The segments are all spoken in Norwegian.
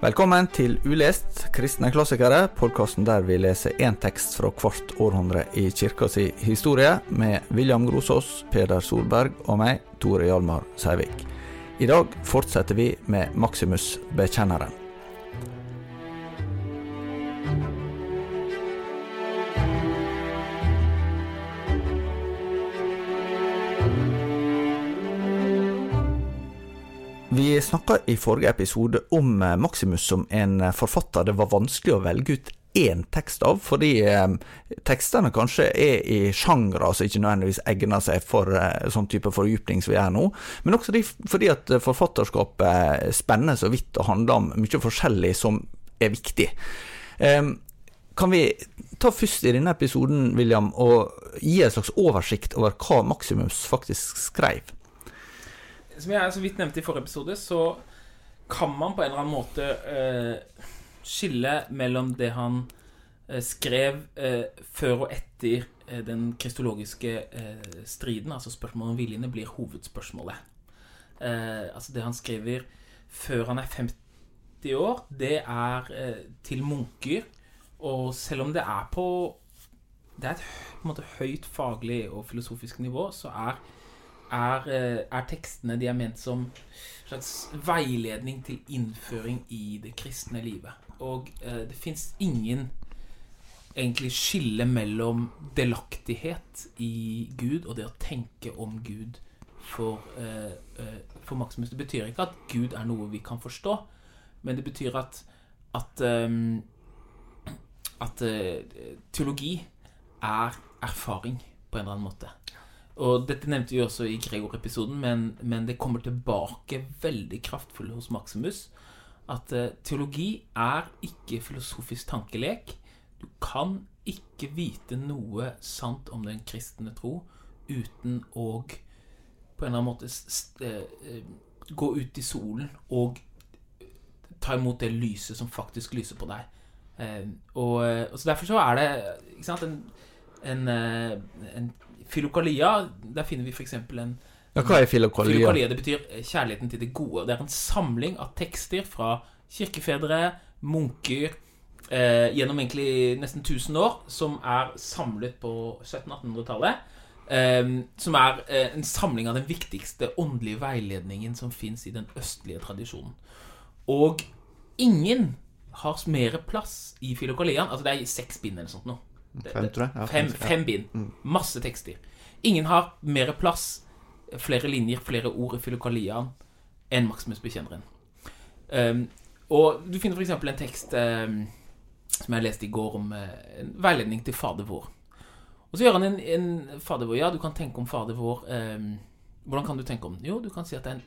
Velkommen til Ulest kristne klassikere, podkasten der vi leser én tekst fra hvert århundre i kirka si historie, med William Grosås, Peder Solberg og meg, Tore Hjalmar Seivik. I dag fortsetter vi med Maximus bekjenneren. Snakka i forrige episode om eh, Maximus som en eh, forfatter det var vanskelig å velge ut én tekst av, fordi eh, tekstene kanskje er i sjangre som ikke nødvendigvis egner seg for eh, sånn type fordypning som vi er nå, men også de, fordi at forfatterskapet spenner så vidt og handler om mye forskjellig som er viktig. Eh, kan vi ta først i denne episoden, William, og gi en slags oversikt over hva Maximus faktisk skrev? Som jeg så vidt nevnte i forrige episode, så kan man på en eller annen måte eh, skille mellom det han eh, skrev eh, før og etter eh, den kristologiske eh, striden, altså spørsmålet om viljene, blir hovedspørsmålet. Eh, altså det han skriver før han er 50 år, det er til munker. Og selv om det er på Det er et på en måte, høyt faglig og filosofisk nivå, så er er, eh, er, tekstene de er ment som slags veiledning til innføring i det kristne livet. Og eh, det fins ingen egentlig skille mellom delaktighet i Gud og det å tenke om Gud for, eh, eh, for Maximus. Det betyr ikke at Gud er noe vi kan forstå, men det betyr at at, um, at teologi er erfaring på en eller annen måte. Og dette nevnte vi også i Gregor-episoden, men, men, det kommer tilbake veldig kraftfullt hos Maximus. At uh, teologi er ikke filosofisk tankelek. Du kan ikke vite noe sant om den kristne tro uten å på en eller annen måte uh, gå ut i solen og ta imot det lyset som faktisk lyser på deg. Og, og, så Derfor så er det sant, en, en, en Filokalia, der finner vi f.eks. en ja, Hva er filokalia? Filokalia? Det betyr eh, kjærligheten til det gode. Det er en samling av tekster fra kirkefedre, munker eh, gjennom egentlig nesten 1000 år, som er samlet på 1700-1800-tallet. Eh, som er eh, en samling av den viktigste åndelige veiledningen som fins i den østlige tradisjonen. Og ingen har mer plass i filokaliaen. Altså det er seks bind eller sånt noe. Fem, tror jeg. Ja, fem, fem bind. Mm. Masse tekster. Ingen har mer plass, flere linjer, flere ord i filokaliaen enn Maximus bekjenneren. Um, og du finner f.eks. en tekst um, som jeg leste i går, om uh, en veiledning til Fader vår. Og så gjør han en, en Fader vår. Ja, du kan tenke om Fader vår. Um, hvordan kan du tenke om den? Jo, du kan si at det er en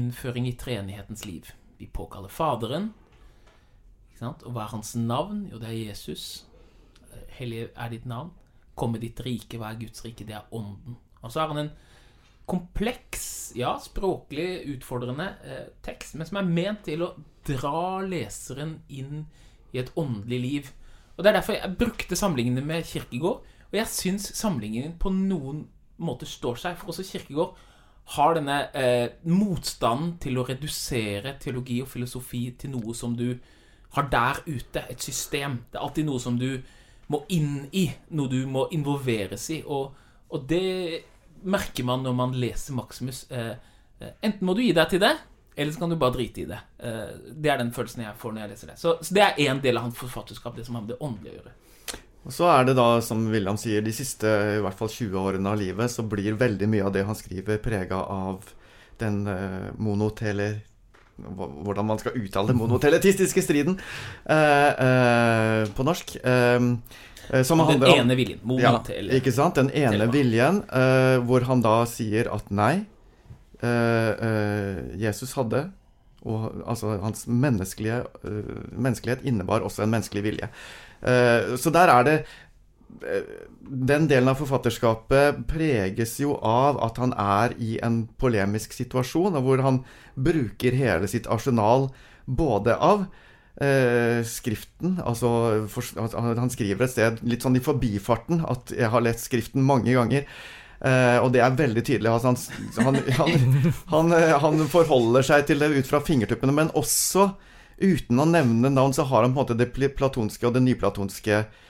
innføring i treenighetens liv. Vi påkaller Faderen. Og hva er hans navn? Jo, det er Jesus hellige er ditt navn. Komme ditt rike, hva er Guds rike? Det er ånden. Og så har han en kompleks, ja, språklig utfordrende eh, tekst, men som er ment til å dra leseren inn i et åndelig liv. Og Det er derfor jeg brukte samlingene med Kirkegård. Og jeg syns samlingen på noen måter står seg, for også Kirkegård har denne eh, motstanden til å redusere teologi og filosofi til noe som du har der ute, et system. Det er alltid noe som du må inn i, noe du må involveres i. Og, og det merker man når man leser Maximus. Eh, eh, enten må du gi deg til det, eller så kan du bare drite i det. Eh, det er den følelsen jeg får når jeg leser det. Så, så det er én del av hans forfatterskap, det som har med det åndelige å gjøre. Og så er det da, som William sier, de siste i hvert fall 20 årene av livet, så blir veldig mye av det han skriver, prega av den eh, monotele hvordan man skal uttale monoteletistiske striden uh, uh, på norsk. Eh som den handler om Den ene viljen. Ja, ikke sant? Den ene viljen hvor han da sier at nei, Jesus hadde og altså hans menneskelighet innebar også en menneskelig vilje. så der er det den delen av forfatterskapet preges jo av at han er i en polemisk situasjon, og hvor han bruker hele sitt arsenal både av eh, Skriften altså for, Han skriver et sted litt sånn i forbifarten at 'jeg har lest Skriften mange ganger'. Eh, og det er veldig tydelig. Altså han, han, han, han, forholder seg til det ut fra fingertuppene, men også uten å nevne navn, så har han på en måte det platonske og det nyplatonske eh,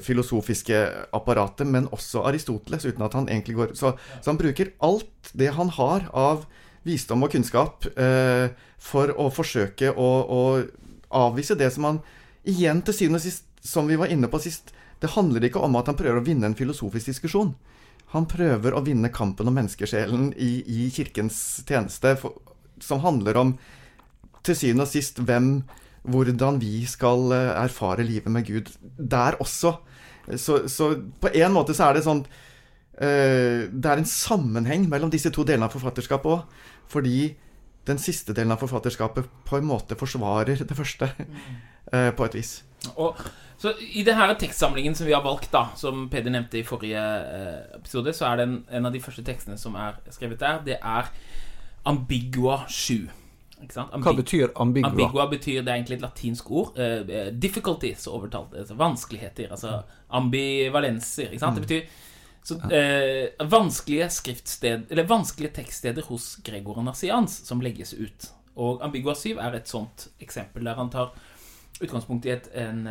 filosofiske apparatet, men også Aristoteles, uten at han egentlig går Så, så han bruker alt det han har av visdom og kunnskap eh, for å forsøke å, å avvise det som han igjen til syvende og sist, som vi var inne på sist, det handler ikke om at han prøver å vinne en filosofisk diskusjon. Han prøver å vinne kampen om menneskesjelen i, i kirkens tjeneste, for, som handler om til syvende og sist hvem hvordan vi skal eh, erfare livet med Gud der også. Så, så på en måte så er det sånn uh, Det er en sammenheng mellom disse to delene av forfatterskapet òg. Fordi den siste delen av forfatterskapet på en måte forsvarer det første, eh, på et vis. Og, så I denne tekstsamlingen som vi har valgt, da som Peder nevnte i forrige episode, så er det en, en av de første tekstene som er skrevet der, det er Ambigua 7. Hva betyr ambigua? Ambigua betyr det er egentlig et latinsk ord. Uh, difficulties overtalt. Altså vanskeligheter. Altså ambivalenser. Ikke sant? Det betyr så, uh, vanskelige skriftsted Eller vanskelige tekststeder hos Gregor Nassians som legges ut. Og Ambigua 7 er et sånt eksempel der han tar utgangspunkt i et, en,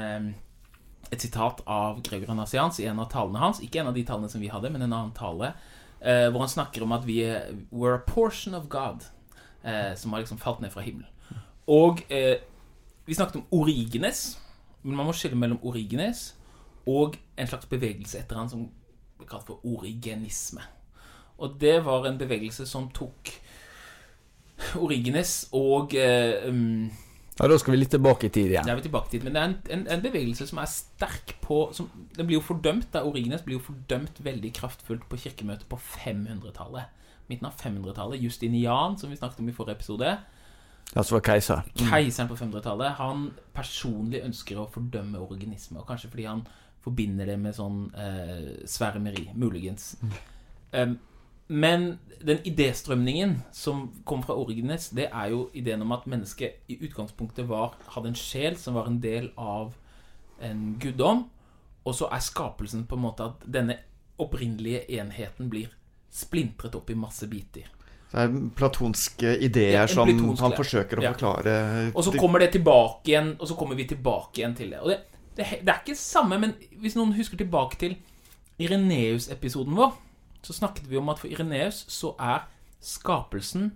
et sitat av Gregor Nassians i en av talene hans. Ikke en av de talene som vi hadde, men en annen tale. Uh, hvor han snakker om at vi er We're a portion of God. Eh, som har liksom falt ned fra himmelen. Og eh, vi snakket om Origenes. Men man må skille mellom Origenes og en slags bevegelse etter han som ble kalt for origenisme. Og det var en bevegelse som tok Origenes og eh, um, Ja, Da skal vi litt tilbake i tid igjen. vi er tilbake i tid, men det er en, en, en bevegelse som er sterk på som, Den blir jo fordømt da Origenes blir jo fordømt veldig kraftfullt på kirkemøtet på 500-tallet. Midten av 500-tallet. Justinian, som vi snakket om i forrige episode, Altså var keiser. keiseren på 500-tallet, han personlig ønsker å fordømme organisme. Og kanskje fordi han forbinder det med sånn eh, svermeri, muligens. Um, men den idéstrømningen som kom fra Origenes, det er jo ideen om at mennesket i utgangspunktet var, hadde en sjel som var en del av en guddom, og så er skapelsen på en måte at denne opprinnelige enheten blir splintret opp i masse biter. Det er platonske ideer Ja, som platonsk, han forsøker å Ja. forklare. Og så kommer det tilbake igjen, og så kommer vi tilbake igjen til det. Og det, det, det er ikke samme, men hvis noen husker tilbake til Ireneus-episoden vår, så snakket vi om at for Ireneus så er skapelsen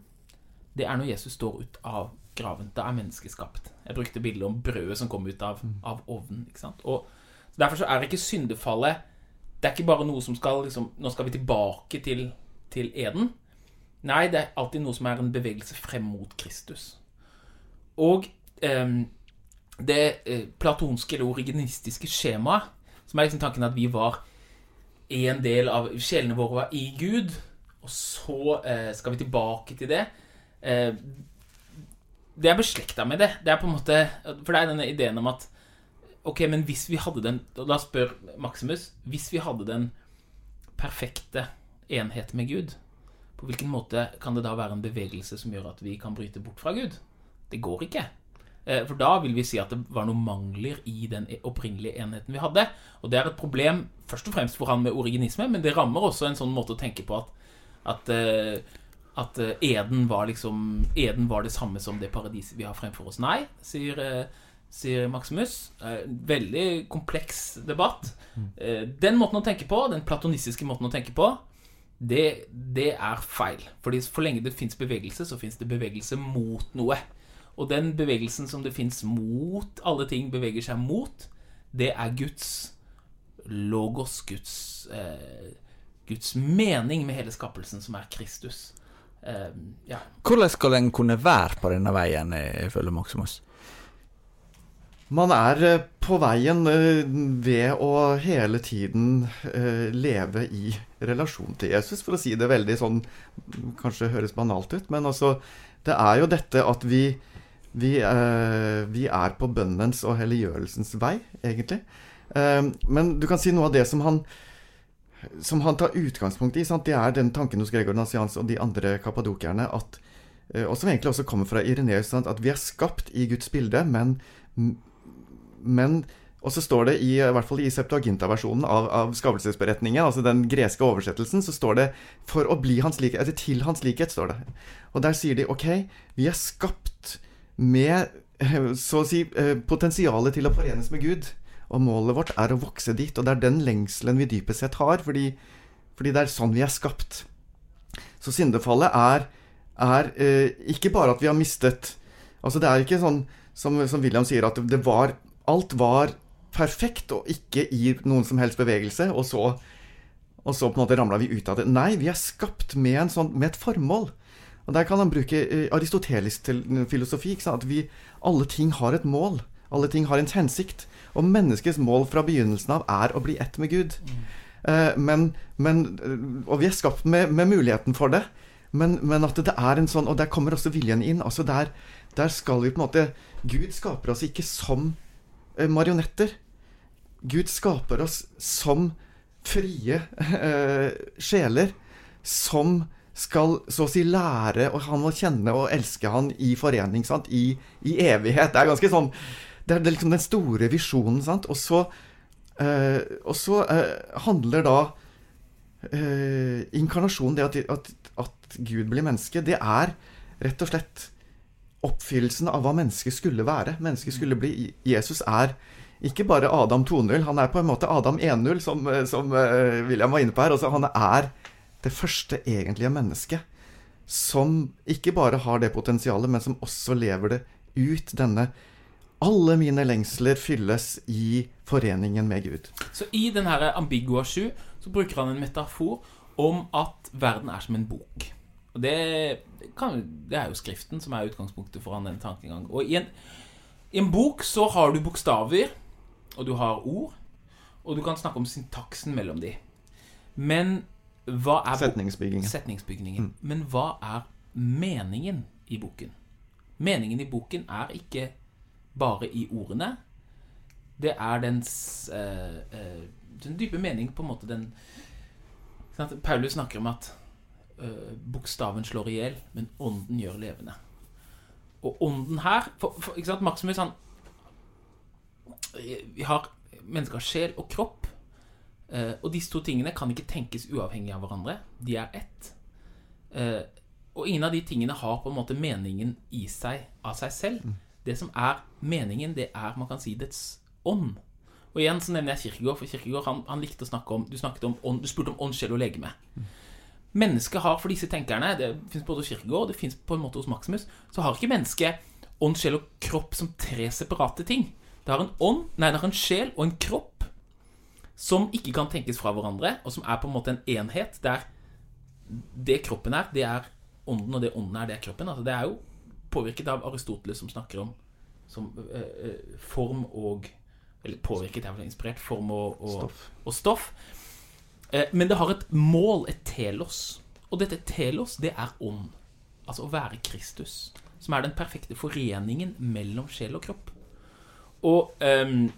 Det er når Jesus står ut av graven. Da er mennesket skapt. Jeg brukte bildet om brødet som kom ut av, av ovnen. Og Derfor så er ikke syndefallet Det er ikke bare noe som skal liksom, Nå skal vi tilbake til, til Eden. Nei, det er alltid noe som er en bevegelse frem mot Kristus. Og eh, det eh, platonske eller originistiske skjemaet, som er liksom tanken at vi var en del av Sjelene våre var i Gud, og så eh, skal vi tilbake til det. Eh, det er beslekta med det. Det er på en måte For det er denne ideen om at Ok, men hvis vi hadde den Da spør Maximus Hvis vi hadde den perfekte enhet med Gud, på hvilken måte kan det da være en bevegelse som gjør at vi kan bryte bort fra Gud? Det går ikke. Eh, For da vil vi si at det var noen mangler i den opprinnelige enheten vi hadde. Og det er et problem først og fremst for han med originisme, men det rammer også en sånn måte å tenke på at, at, eh, at eh, Eden var liksom Eden var det samme som det paradiset vi har fremfor oss. Nei, sier, sier Maximus. Eh, Veldig kompleks debatt. Eh, Den måten å tenke på, den platonistiske måten å tenke på, det, det er feil. Fordi for lenge det fins bevegelse, så fins det bevegelse mot noe. Og den bevegelsen som det fins mot alle ting beveger seg mot, det er Guds logos, Guds, eh, Guds mening med hele skapelsen, som er Kristus. Eh, ja. Hvordan skal en kunne være på denne veien, eh, ifølge Maximus? Man er eh, på veien eh, ved å hele tiden eh, leve i relasjon til Jesus, for å si det veldig sånn Kanskje høres banalt ut, men altså Det er jo dette at vi vi, vi er på bønnens og helliggjørelsens vei, egentlig. Men du kan si noe av det som han som han tar utgangspunkt i, sant? det er den tanken hos Gregor Nassians og de andre kappadokerne, og som egentlig også kommer fra Ireneus, at vi er skapt i Guds bilde, men men og så står det i, i hvert fall i Septuaginta-versjonen av, av skapelsesberetningen, altså den greske oversettelsen, så står det 'for å bli hans likhet', eller 'til hans likhet', står det. Og der sier de ok, vi er skapt med så å si eh, potensialet til å forenes med Gud. Og målet vårt er å vokse dit. Og det er den lengselen vi dypest sett har, fordi, fordi det er sånn vi er skapt. Så syndefallet er, er eh, ikke bare at vi har mistet Altså Det er ikke sånn som, som William sier, at det var Alt var perfekt og ikke i noen som helst bevegelse, og så, og så på en måte ramla vi ut av det. Nei, vi er skapt med, sånn, med et formål. Og Der kan han bruke eh, aristotelisk filosofi. At vi, alle ting har et mål. Alle ting har en hensikt. Og menneskets mål fra begynnelsen av er å bli ett med Gud. Mm. Eh, men, men, eh, og vi er skapt med, med muligheten for det. Men, men, at det er en sånn Og der kommer også viljen inn. altså der, der skal vi på en måte Gud skaper oss ikke som marionetter. Gud skaper oss som frie eh, sjeler som skal så å si lære og han må kjenne og elske han i forening, sant? I, i evighet. Det er ganske sånn det er liksom den store visjonen, sant. Og så, eh, og så eh, handler da eh, inkarnasjonen, det at, at, at, Gud blir menneske, det er rett og slett oppfyllelsen av hva mennesket skulle være. Mennesket skulle bli Jesus er ikke bare Adam 2.0, han er på en måte Adam 1.0, som, som uh, William var inne på her. Altså, han er det første egentlige mennesket som ikke bare har det potensialet, men som også lever det ut, denne alle mine lengsler fylles i foreningen med Gud. Så i denne Ambigua 7 så bruker han en metafor om at verden er som en bok. Og det, kan, det er jo Skriften som er utgangspunktet for han den tankegang. Og i en, i en bok så har du bokstaver, og du har ord, og du kan snakke om syntaksen mellom de. Men hva er Setningsbyggingen. Setningsbyggingen. Mm. Men hva er meningen i boken? Meningen i boken er ikke bare i ordene. Det er dens eh, eh, Den dype mening, på en måte den Paulus snakker om at bokstaven slår i hjel, men ånden gjør levende. Og ånden her for, for, ikke sant, Maximus han Vi har mennesker sjel og kropp. Eh, og disse to tingene kan ikke tenkes uavhengig av hverandre. De er ett. Eh, og ingen av de tingene har på en måte meningen i seg av seg selv. Mm. Det som er meningen, det er man kan si dets ånd. Og igjen så nevner jeg Kirkegård, for Kirkegård han, han likte å snakke om Du, om ånd, du spurte om ånd, sjel og legeme. Mm. Mennesket har for disse tenkerne Det fins både hos Kirkegård det fins på en måte hos Maximus. Så har ikke mennesket ånd, sjel og kropp som tre separate ting. Det har en ånd, nei, det har en sjel og en kropp som ikke kan tenkes fra hverandre, og som er på en måte en enhet der det kroppen er, det er ånden, og det ånden er, det er kroppen. Altså, det er jo påvirket av Aristoteles, som snakker om som, eh, eh, form og Eller påvirket, er vel inspirert. Form og, og stoff. Og stoff. Eh, men det har et mål, et telos. Og dette telos, det er ånd. Altså å være Kristus. Som er den perfekte foreningen mellom sjel og kropp. Og, um,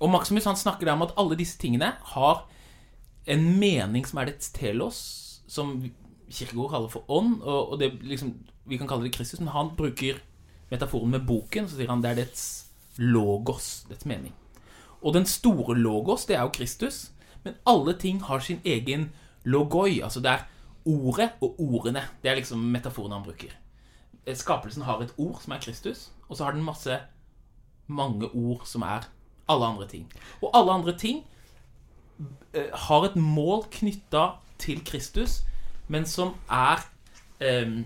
og Maximus han snakker der om at alle disse tingene har en mening som er dets telos, som Kirkegård kaller for ånd. Og, og det liksom vi kan kalle det Kristus, men han bruker metaforen med boken. Så sier han det er dets logos, dets mening. Og den store logos, det er jo Kristus. Men alle ting har sin egen logoi. Altså det er ordet og ordene. Det er liksom metaforen han bruker. Skapelsen har et ord som er Kristus, og så har den masse mange ord som er alle andre ting. Og alle andre ting eh, har et mål knytta til Kristus, men som er um,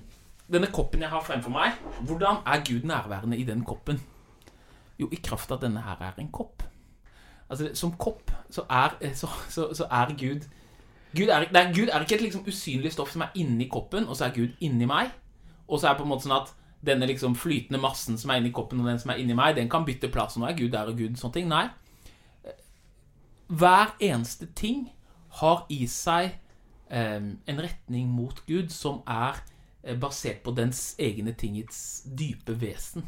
denne koppen jeg har fremfor meg, hvordan er Gud nærværende i den koppen? Jo, i kraft av at denne her er en kopp. Altså, Som kopp så er, så, så, så er Gud Gud er, er, Gud er, ikke et liksom usynlig stoff som er inni koppen, og så er Gud inni meg. Og så er det på en måte sånn at denne liksom flytende massen som er inni koppen, og den som er inni meg, den kan bytte plass. Og nå er Gud der og Gud sånne ting. Nei. Hver eneste ting har i seg um, en retning mot Gud som er Eh, basert på dens egne tingets dype vesen.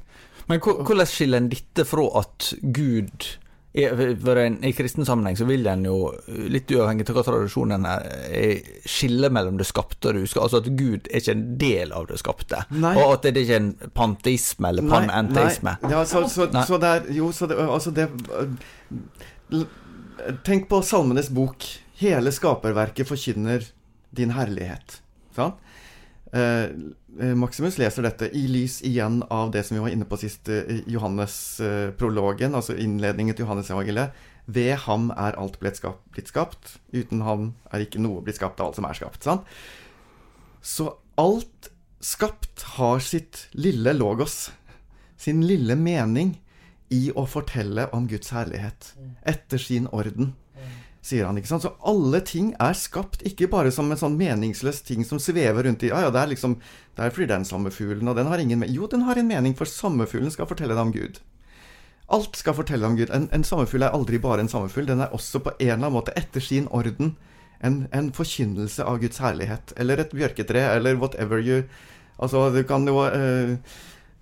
Men hvordan skiller en dette fra at Gud for en, I kristen sammenheng så vil en jo, litt uavhengig av hva tradisjonen er, skille mellom det skapte og det uskapte. Altså at Gud er ikke en del av det skapte. Nei. Og at det er ikke en panteisme eller panenteisme. Ja, så, så, så, det er Jo, så det, altså det Tenk på Salmenes bok. Hele skaperverket forkynner din herlighet. Sant? Eh, Maximus leser dette i lys igjen av det som vi var inne på sist, eh, Johannes-prologen, altså innledningen til Johannes-evangeliet. Ved ham er alt blitt skapt, blitt skapt. Uten ham er ikke noe blitt skapt av alt som er skapt. Sant? Så alt skapt har sitt lille logos, sin lille mening, i å fortelle om Guds herlighet. Etter sin orden sier han. ikke sant? Så alle ting er skapt, ikke bare som en sånn meningsløs ting som svever rundt i Ja, ja, det er liksom Det er fordi det er en sommerfuglen, og den har ingen mening Jo, den har en mening, for sommerfuglen skal fortelle deg om Gud. Alt skal fortelle om Gud. En, en sommerfugl er aldri bare en sommerfugl. Den er også på en eller annen måte, etter sin orden, en, en forkynnelse av Guds herlighet. Eller et bjørketre, eller whatever you Altså, du kan jo uh,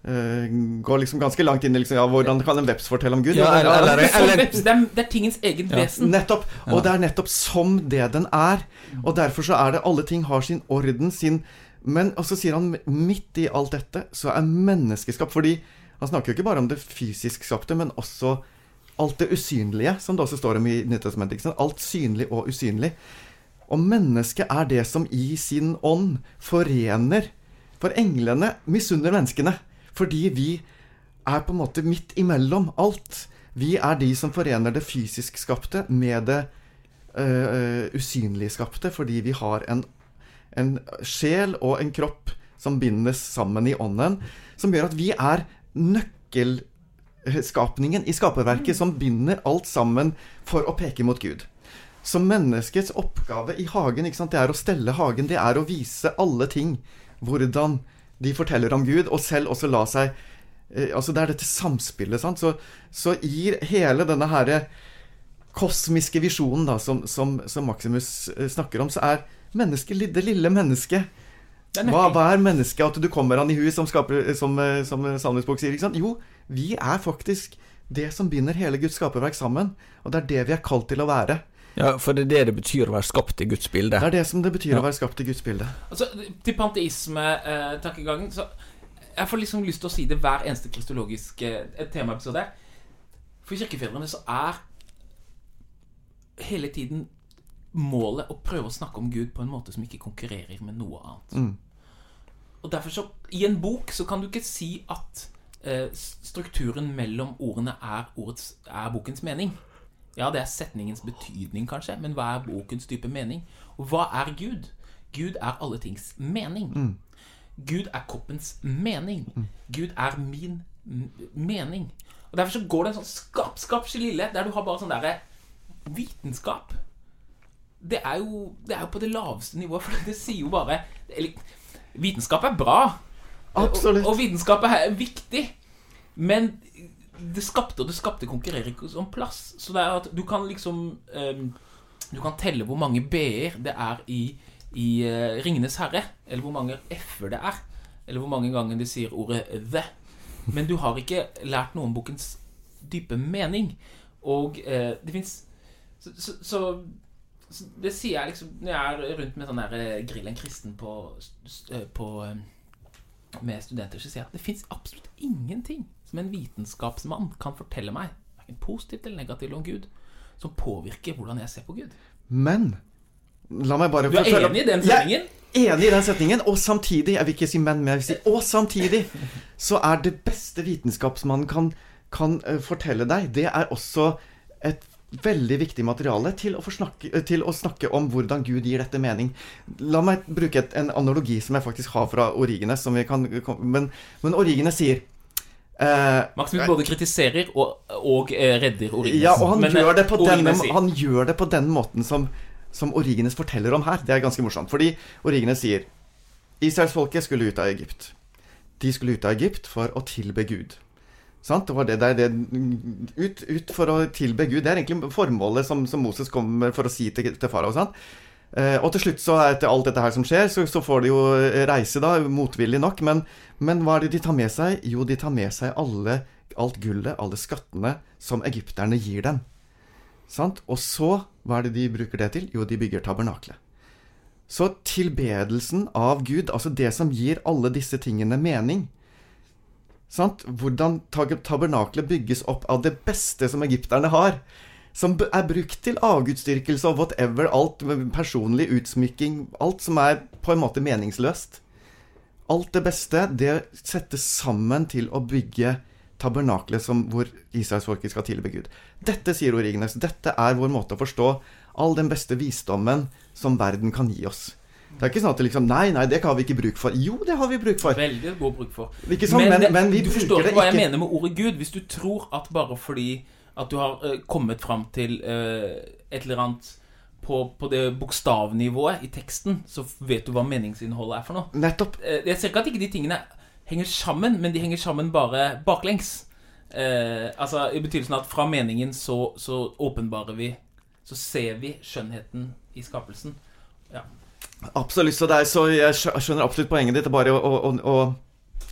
Uh, går liksom ganske langt inn i liksom, ja, hvordan kan en veps fortelle om Gud? Ja, eller, eller, eller, det, er, det, er, tingens eget ja. vesen. Nettopp. Og ja. det er nettopp som det den er. Og derfor så er det Alle ting har sin orden, sin Men og så sier han midt i alt dette så er menneskeskap. Fordi han snakker jo ikke bare om det fysisk skapte, men også alt det usynlige, som det også står om i Nyttestamentet. Alt synlig og usynlig. Og mennesket er det som i sin ånd forener. For englene misunner menneskene. Fordi vi er på en måte midt imellom alt. Vi er de som forener det fysisk skapte med det uh, usynlig skapte, fordi vi har en, en, sjel og en kropp som bindes sammen i ånden, som gjør at vi er nøkkelskapningen i skaperverket som binder alt sammen for å peke mot Gud. Så menneskets oppgave i hagen det er å stelle hagen, det er å vise alle ting hvordan de forteller om Gud, og selv også la seg eh, Altså det er dette samspillet, sant. Så, så gir hele denne herre kosmiske visjonen da, som, som, som, Maximus eh, snakker om, så er mennesket det lille mennesket hva, hva, er mennesket? At du kommer han i hus, som, skaper, som, eh, som Salmesbok sier. Ikke sant? Jo, vi er faktisk det som binder hele Guds skaperverk sammen. Og det er det vi er kalt til å være. Ja, For det er det det betyr å være skapt i Guds bilde? Det er det som det betyr ja. å være skapt i Guds bilde. Altså, Til panteisme-tankegangen eh, så Jeg får liksom lyst til å si det hver eneste kristologiske eh, temaepisode. For kirkefedrene så er hele tiden målet å prøve å snakke om Gud på en måte som ikke konkurrerer med noe annet. Mm. Og derfor så I en bok så kan du ikke si at eh, strukturen mellom ordene er, ordets, er bokens mening. Ja, det er setningens betydning, kanskje, men hva er bokens type mening? Og hva er Gud? Gud er alle tings mening. Mm. Gud er koppens mening. Mm. Gud er min mening. Og Derfor så går det en sånn skap-skap-skille der du har bare sånn derre vitenskap. Det er, jo, det er jo på det laveste nivået, for det sier jo bare eller, Vitenskap er bra. Absolutt. Og, og vitenskap er viktig. Men det skapte og det skapte konkurrerer ikke om plass. Så det er at du kan liksom um, Du kan telle hvor mange b-er det er i, i uh, Ringenes herre. Eller hvor mange f-er det er. Eller hvor mange ganger de sier ordet 'the'. Men du har ikke lært noe om bokens dype mening. Og uh, det fins så, så, så, det sier jeg liksom når jeg er rundt med sånn der eh, Grill en kristen på, på med studenter, så sier jeg at det fins absolutt ingenting som en vitenskapsmann kan fortelle meg, verken positivt eller negativt om Gud, som påvirker hvordan jeg ser på Gud. Men La meg bare Du er enig i den setningen? Jeg er enig i den setningen, og samtidig Jeg vil ikke si men, men jeg vil si og samtidig så er det beste vitenskapsmannen kan, kan uh, fortelle deg, det er også et veldig viktig materiale til å, snakke, til å, snakke, om hvordan Gud gir dette mening. La meg bruke et, en analogi som jeg faktisk har fra Origenes. Kan, men, men Origenes sier Uh, Maximus både kritiserer og, og uh, redder Origenes. Ja, og han, Men, gjør eh, den, han, gjør det på den måten som, som, Origenes forteller om her. Det er ganske morsomt. Fordi Origenes sier Israelsfolket skulle ut av Egypt. De skulle ut av Egypt for å tilbe Gud. Sant? Det var det der det, ut, ut, for å tilbe Gud. Det er egentlig formålet som, som Moses kommer for å si til, til farao. Eh, og til slutt, så etter alt dette her som skjer, så, så får de jo eh, reise, da, motvillig nok. Men, men, hva er det de tar med seg? Jo, de tar med seg alle, alt gullet, alle skattene, som egypterne gir dem. Sant? Og så, hva er det de bruker det til? Jo, de bygger tabernaklet. Så tilbedelsen av Gud, altså det som gir alle disse tingene mening sant? Hvordan tabernaklet bygges opp av det beste som egypterne har som er brukt til avgudsdyrkelse og whatever. Alt personlig utsmykking. Alt som er på en måte meningsløst. alt det beste, det settes sammen til å bygge tabernaklet som hvor israelsfolket skal tilbe Gud. Dette, sier Origenes, dette er vår måte å forstå all den beste visdommen som verden kan gi oss. Det er ikke sånn at det liksom Nei, nei, det har vi ikke bruk for. Jo, det har vi bruk for. Veldig god bruk for. Sant? Men, det- men vi du forstår ikke hva jeg mener med ordet Gud. Hvis du tror at bare fordi at du har eh, kommet fram til eh, et eller annet på, på det bokstavnivået i teksten, så vet du hva meningsinnholdet er for noe. Nettopp. Eh, jeg ser ikke at ikke de tingene henger sammen, men de henger sammen bare baklengs. Eh, altså I betydelsen at fra meningen så, så åpenbarer vi Så ser vi skjønnheten i skapelsen. Ja. Absolutt. Så, er, så jeg skjønner absolutt poenget ditt. Det bare å, å, å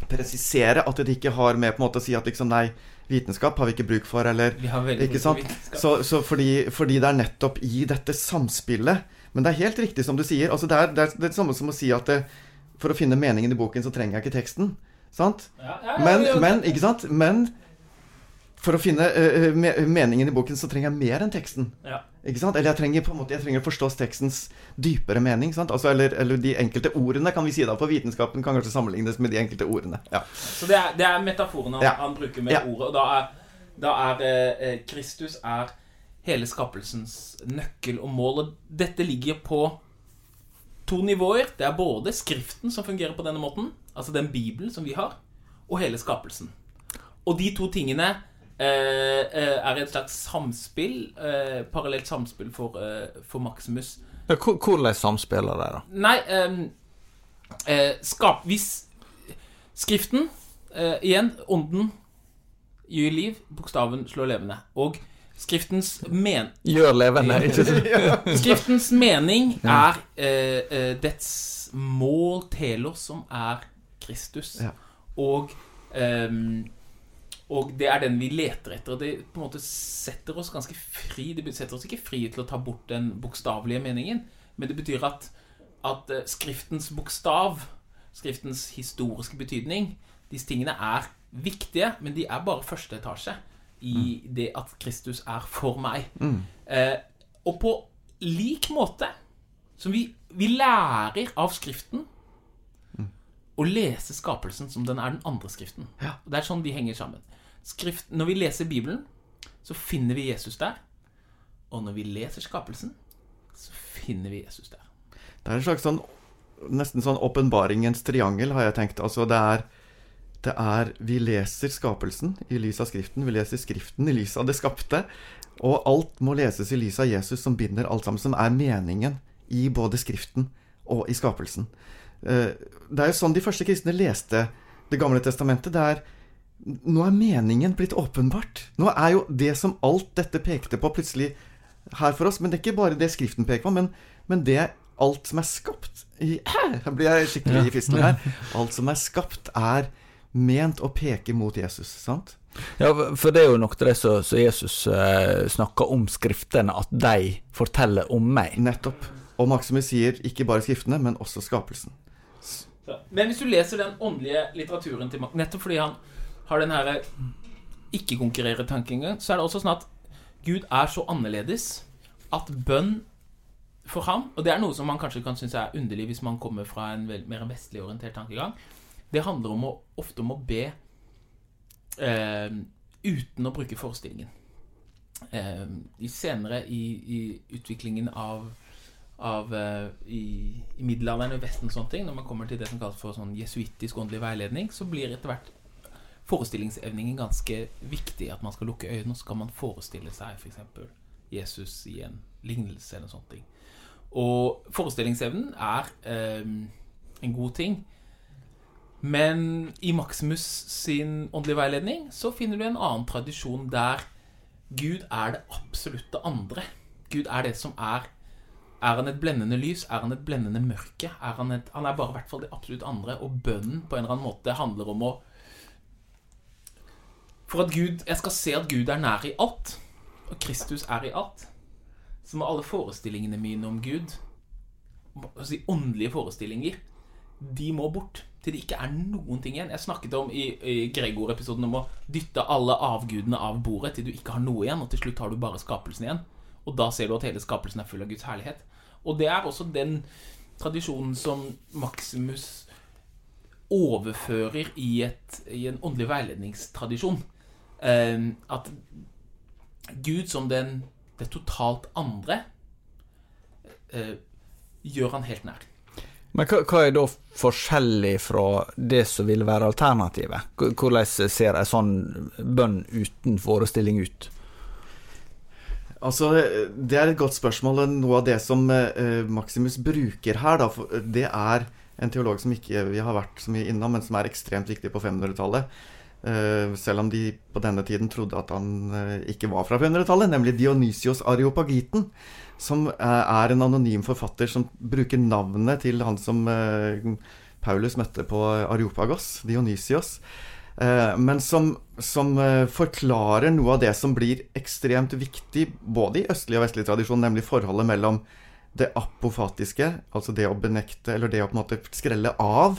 presisere at det ikke har med på en måte å si at liksom nei, vitenskap har vi ikke bruk for, eller Ikke sant? Så, så fordi, fordi det er nettopp i dette samspillet Men det er helt riktig som du sier. Altså det, er, det er det samme som å si at det, for å finne meningen i boken, så trenger jeg ikke teksten. Sant? Ja, ja, ja, Men, men, ikke sant? Men for å finne uh, me meningen i boken, så trenger jeg mer enn teksten. Ja. Ikke sant? Eller jeg trenger på en måte Jeg trenger å forstå tekstens dypere mening. Sant? Altså, eller, eller de enkelte ordene, kan vi si da. For vitenskapen kan kanskje sammenlignes med de enkelte ordene. Ja. Så det er, det er metaforen han, han bruker med Ja. ordet. Og da er, da er eh, eh, Kristus er hele skapelsens nøkkel og mål. Og dette ligger på to nivåer. Det er både Skriften som fungerer på denne måten, altså den Bibelen som vi har, og hele skapelsen. Og de to tingene er et slags samspill, eh, parallelt samspill for, eh, for Maximus. Ja, Hvordan samspiller de, da? Nei ehm, eh, skap, Hvis Skriften eh, Igjen, ånden gir liv, bokstaven slår levende. Og Skriftens, men, Gjør levende, ikke sant? skriftens mening er eh, eh, dets mål, telos, som er Kristus. Ja. Og ehm, og det er den vi leter etter. og Det på en måte setter oss ganske fri. Det setter oss ikke fri til å ta bort den bokstavelige meningen, men det betyr at, at eh, Skriftens bokstav, Skriftens historiske betydning, disse tingene er viktige, men de er bare første etasje i det at Kristus er for meg. Eh, og på lik måte som vi, vi lærer av Skriften å lese skapelsen som den er den andre skriften. Ja. Det er sånn de henger sammen. Skrift, når vi leser Bibelen, så finner vi Jesus der. Og når vi leser skapelsen, så finner vi Jesus der. Det er en slags sånn Nesten sånn åpenbaringens triangel, har jeg tenkt. Altså det er det er Vi leser skapelsen i lys av Skriften. Vi leser Skriften i lys av det skapte. Og alt må leses i lys av Jesus, som binder alt sammen. Som er meningen i både Skriften og i skapelsen. Eh, Det er jo sånn de første kristne leste Det gamle testamentet. Det er Nå er meningen blitt åpenbart. Nå er jo det som alt dette pekte på, plutselig her for oss. Men det er ikke bare det Skriften peker på, men, men det er alt som er skapt i Her blir jeg skikkelig i fistelen her. Alt som er skapt, er ment å peke mot Jesus, sant? Ja, for det er jo noe av det som som Jesus eh, snakker om skriftene, at de forteller om meg. Nettopp. Og Maximus sier ikke bare Skriftene, men også skapelsen. Men hvis du leser den åndelige litteraturen til Maximus nettopp fordi han har den herre ikke-konkurrere-tankegangen, så er det også sånn at Gud er så annerledes at bønn for ham Og det er noe som man kanskje kan synes er underlig hvis man kommer fra en mer vestlig orientert tankegang. Det handler om å, ofte om å be eh, uten å bruke forestillingen. Eh, senere i, i utviklingen av av eh, i, i middelalderen og Vesten og sånne ting, når man kommer til det som kalles for sånn jesuittisk åndelig veiledning, så blir etter hvert forestillingsevningen ganske viktig. At man skal lukke øynene, og så kan man forestille seg f.eks. Jesus i en lignelse eller sånne ting. Og forestillingsevnen er eh, en god ting. Men i Maximus sin åndelige veiledning så finner du en annen tradisjon der Gud er det absolutte andre. Gud er det som er er han et blendende lys? Er han et blendende mørke? Er han, et, han er bare i hvert fall det absolutt andre. Og bønnen på en eller annen måte handler om å For at Gud Jeg skal se at Gud er nær i alt, og Kristus er i alt, så må alle forestillingene mine om Gud, si åndelige forestillinger, de må bort. Til det ikke er noen ting igjen. Jeg snakket om i, i Gregor-episoden om å dytte alle avgudene av bordet til du ikke har noe igjen, og til slutt har du bare skapelsen igjen. Og da ser du at hele skapelsen er full av Guds herlighet. Og det er også den tradisjonen som Maximus overfører i, et, i en åndelig veiledningstradisjon. Eh, at Gud som den, det totalt andre eh, gjør han helt nær. Men hva, hva, er da forskjellig fra det som vil være alternativet? Hvordan ser en sånn bønn uten forestilling ut? Altså, Det er et godt spørsmål. Noe av det som eh, Maximus bruker her, da, det er en teolog som ikke vi har vært så mye innom, men som er ekstremt viktig på 500-tallet. Eh, selv om de på denne tiden trodde at han eh, ikke var fra 500-tallet, nemlig Dionysios Areopagiten. Som eh, er en anonym forfatter som bruker navnet til han som Paulus møtte på Areopagos, Dionysios. Men som, som, forklarer noe av det som blir ekstremt viktig både i østlig og vestlig tradisjon, nemlig forholdet mellom det apofatiske, altså det å benekte, eller det å på en måte skrelle av,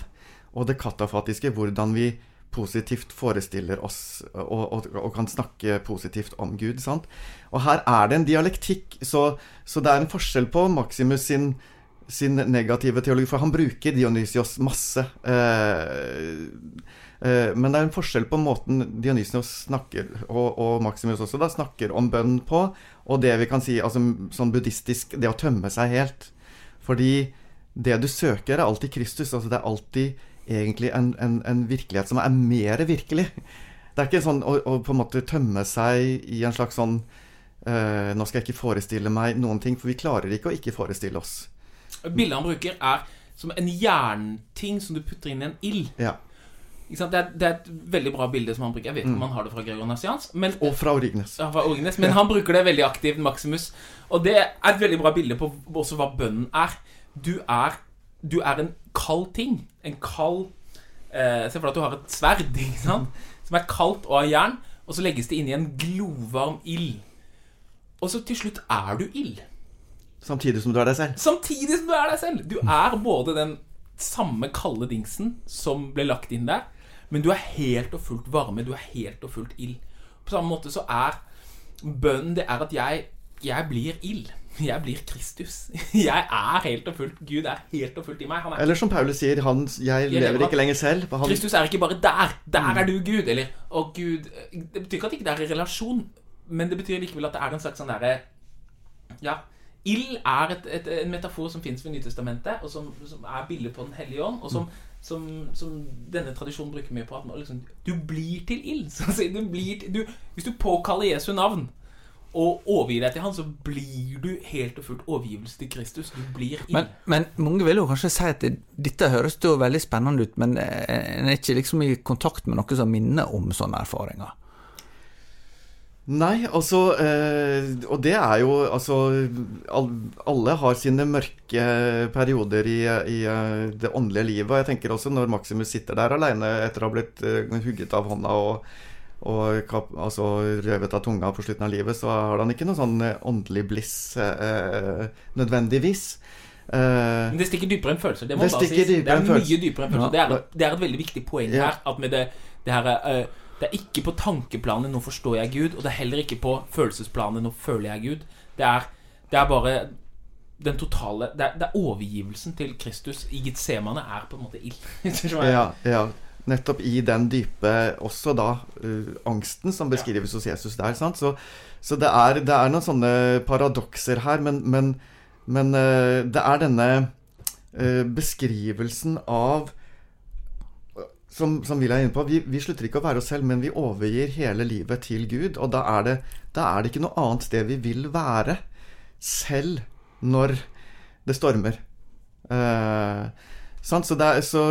og det katafatiske, hvordan vi positivt forestiller oss og, og, og, kan snakke positivt om Gud. Sant? Og her er det en dialektikk, så, så det er en forskjell på Maximus sin sin negative teologi, for han bruker Dionysios masse. Eh, eh, men det er en forskjell på måten Dionysios snakker, og, og, Maximus også, da, snakker om bønn på, og det vi kan si altså, sånn buddhistisk det å tømme seg helt. Fordi det du søker, er alltid Kristus. altså Det er alltid egentlig en, en, en virkelighet som er mer virkelig. Det er ikke sånn å, å, på en måte tømme seg i en slags sånn uh, Nå skal jeg ikke forestille meg noen ting, for vi klarer ikke å ikke forestille oss. Bildet han bruker, er som en jernting som du putter inn i en ild. Ja. Det er, det, er, et veldig bra bilde som han bruker. Jeg vet ikke mm. om han har det fra Gregor Nassians. Og fra Orignes. Ja, fra Origenes men ja. han bruker det veldig aktivt, Maximus. Og det er et veldig bra bilde på også hva bønnen er. Du er, du er en kald ting. En kald eh, Se for deg at du har et sverd ikke sant? som er kaldt og av jern, og så legges det inn i en glovarm ild. Og så til slutt er du ild. Samtidig som du er deg selv? Samtidig som du er deg selv. Du er både den samme kalde dingsen som ble lagt inn der, men du er helt og fullt varme. Du er helt og fullt ild. På samme måte så er bønnen det er at jeg, jeg blir ild. Jeg blir Kristus. Jeg er helt og fullt Gud er helt og fullt i meg. Eller som Paulus sier, han, jeg, jeg lever ikke lenger selv. Han... Kristus er ikke bare der. Der er du Gud. Eller og Gud Det betyr ikke at det ikke er i relasjon, men det betyr likevel at det er en slags sånn derre Ja Ild er et, et, en metafor som fins ved Nytestamentet, og som, som er bildet på Den hellige ånd, og som, mm. som, som, denne tradisjonen bruker mye på. At man, liksom, du blir til ild. hvis du påkaller Jesu navn og overgi deg til han, så blir du helt og fullt overgivelse til Kristus. Du blir ild. Men, men, mange vil jo kanskje si at dette høres jo veldig spennende ut, men en er ikke liksom i kontakt med noe som minner om sånne erfaringer. Nei, altså eh, Og det er jo Altså Alle har sine mørke perioder i, i, eh, det åndelige livet. Og jeg tenker også når Maximus sitter der alene etter å ha blitt uh, hugget av hånda og, og kap, altså, røvet av tunga på slutten av livet, så har han ikke noe sånn eh, åndelig bliss eh, nødvendigvis. Eh, Men det stikker dypere enn følelser. Det det. Det er mye dypere enn følelser. Ja. Det, er, det, er, et veldig viktig poeng ja. her. At med det, det her eh, det er ikke på tankeplanet 'nå forstår jeg Gud', og det er heller ikke på følelsesplanet 'nå føler jeg Gud'. Det er, det er bare den totale det er, det er, overgivelsen til Kristus i Getsemane er på en måte ild. ja, ja. Nettopp i den dype også da uh, angsten som beskrives hos Jesus der. Så, så det, er, det, er, noen sånne paradokser her, men, men, men uh, det er denne uh, beskrivelsen av som, som Will er inne på, vi, vi, slutter ikke å være oss selv, men vi overgir hele livet til Gud. Og da er det, da er det ikke noe annet sted vi vil være, selv når det stormer. Uh, så, er, så,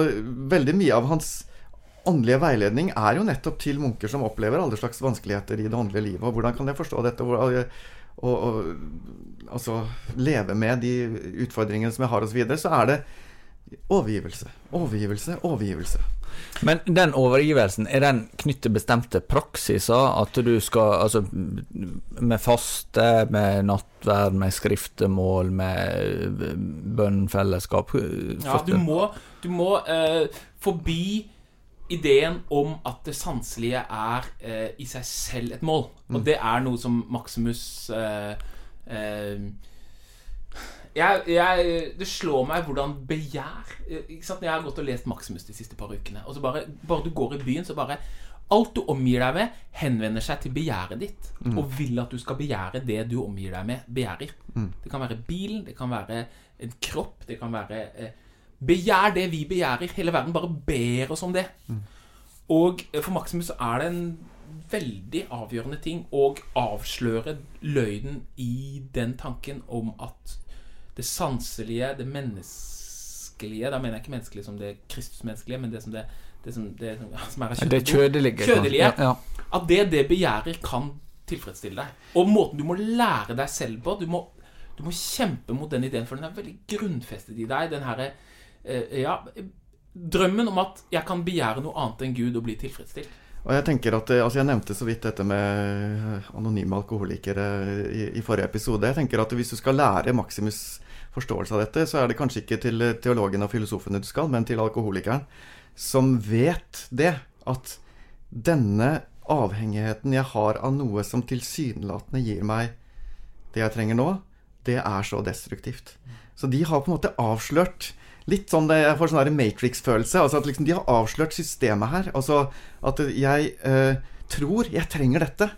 veldig mye av hans åndelige veiledning er jo nettopp til munker som opplever alle slags vanskeligheter i det åndelige livet. Og hvordan kan jeg forstå dette? Og, og, og altså leve med de utfordringene som jeg har, osv. Så, videre, så er det overgivelse, overgivelse, overgivelse. Men den overgivelsen, er den knyttet til bestemte praksiser? At du skal Altså med faste, med nattverd, med skriftemål, med bønnfellesskap? Ja, du må, du må eh, forbi ideen om at det sanselige er eh, i seg selv et mål. Og mm. det er noe som Maximus uh, jeg, jeg, Det slår meg hvordan begjær ikke sant? Jeg har gått og lest Maximus de siste par ukene. Og så bare, bare du går i byen, så bare Alt du omgir deg med, henvender seg til begjæret ditt. Og vil at du skal begjære det du omgir deg med, begjærer. Det kan være bilen, det kan være en kropp, det kan være eh, Begjær det vi begjærer. Hele verden bare ber oss om det. Og eh, for Maximus er det en veldig avgjørende ting å avsløre løgnen i den tanken om at det sanselige, det menneskelige Da mener jeg ikke menneskelige som det kristusmenneskelige, men det som det, det, som, det som er kjødelige, kjødelige. Kjødelige. Ja, ja. At det det begjærer, kan tilfredsstille deg. Og måten du må lære deg selv på Du må, du må kjempe mot den ideen, for den er veldig grunnfestet i deg. Den herre eh, Ja, drømmen om at jeg kan begjære noe annet enn Gud og bli tilfredsstilt. Og jeg tenker at, eh, altså jeg nevnte så vidt dette med anonyme alkoholikere i, i forrige episode. Jeg tenker at Hvis du skal lære Maximus forståelse av dette, så er det kanskje ikke til teologen og filosofene du skal, men til alkoholikeren, som vet det. At denne avhengigheten jeg har av noe som tilsynelatende gir meg det jeg trenger nå, det er så destruktivt. Så de har på en måte avslørt Litt sånn det, Jeg får sånn Matrix-følelse. altså at liksom De har avslørt systemet her. Altså at jeg eh, tror jeg trenger dette.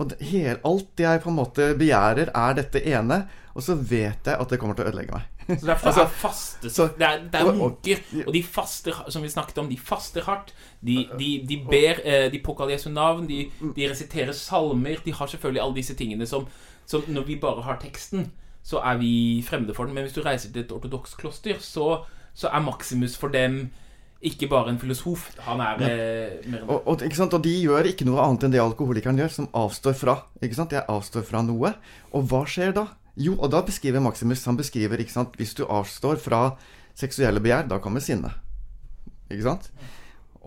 Og det, alt jeg på en måte begjærer, er dette ene. Og så vet jeg at det kommer til å ødelegge meg. Så derfor Altså, er faste så- Det er, det er munker, og de faster, som vi snakket om, de faster hardt. De, de, de ber eh, De påkaller Jesu navn, de, de resiterer salmer. De har selvfølgelig alle disse tingene som, som Når vi bare har teksten, så er vi fremmede for den. Men hvis du reiser til et ortodoks kloster, så, så er Maximus for dem ikke bare en filosof. Han er eh, Og, og, og de gjør ikke noe annet enn det alkoholikeren gjør, som avstår fra. Ikke sant? Jeg avstår fra noe. Og hva skjer da? Jo, og da beskriver Maximus Han beskriver, ikke sant Hvis du avstår fra seksuelle begjær, da kommer sinne. Ikke sant?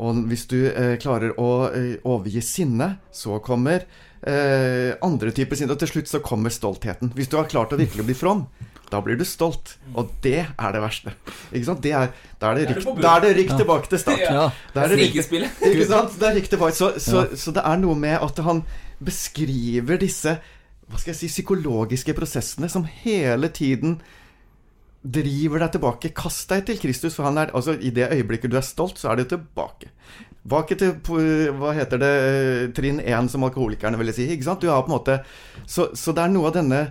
Og hvis du eh, klarer å eh, overgi sinne, så kommer eh, andre typer sinne. Og til slutt så kommer stoltheten. Hvis du har klart å virkelig bli from, da blir du stolt. Og det er det verste. Ikke sant? Det er, da er det rykk, rykk tilbake til start. Ja. Da er det rykk Snikespillet. ikke sant? Det er riktig faktisk. Så, så, så det er noe med at han beskriver disse hva skal jeg si, psykologiske prosessene som hele tiden driver deg tilbake. Kast deg til Kristus, for han er altså I det øyeblikket du er stolt, så er du tilbake. Tilbake til hva heter det, trinn én, som alkoholikerne ville si. ikke sant? Du har på en måte så, så det er noe av denne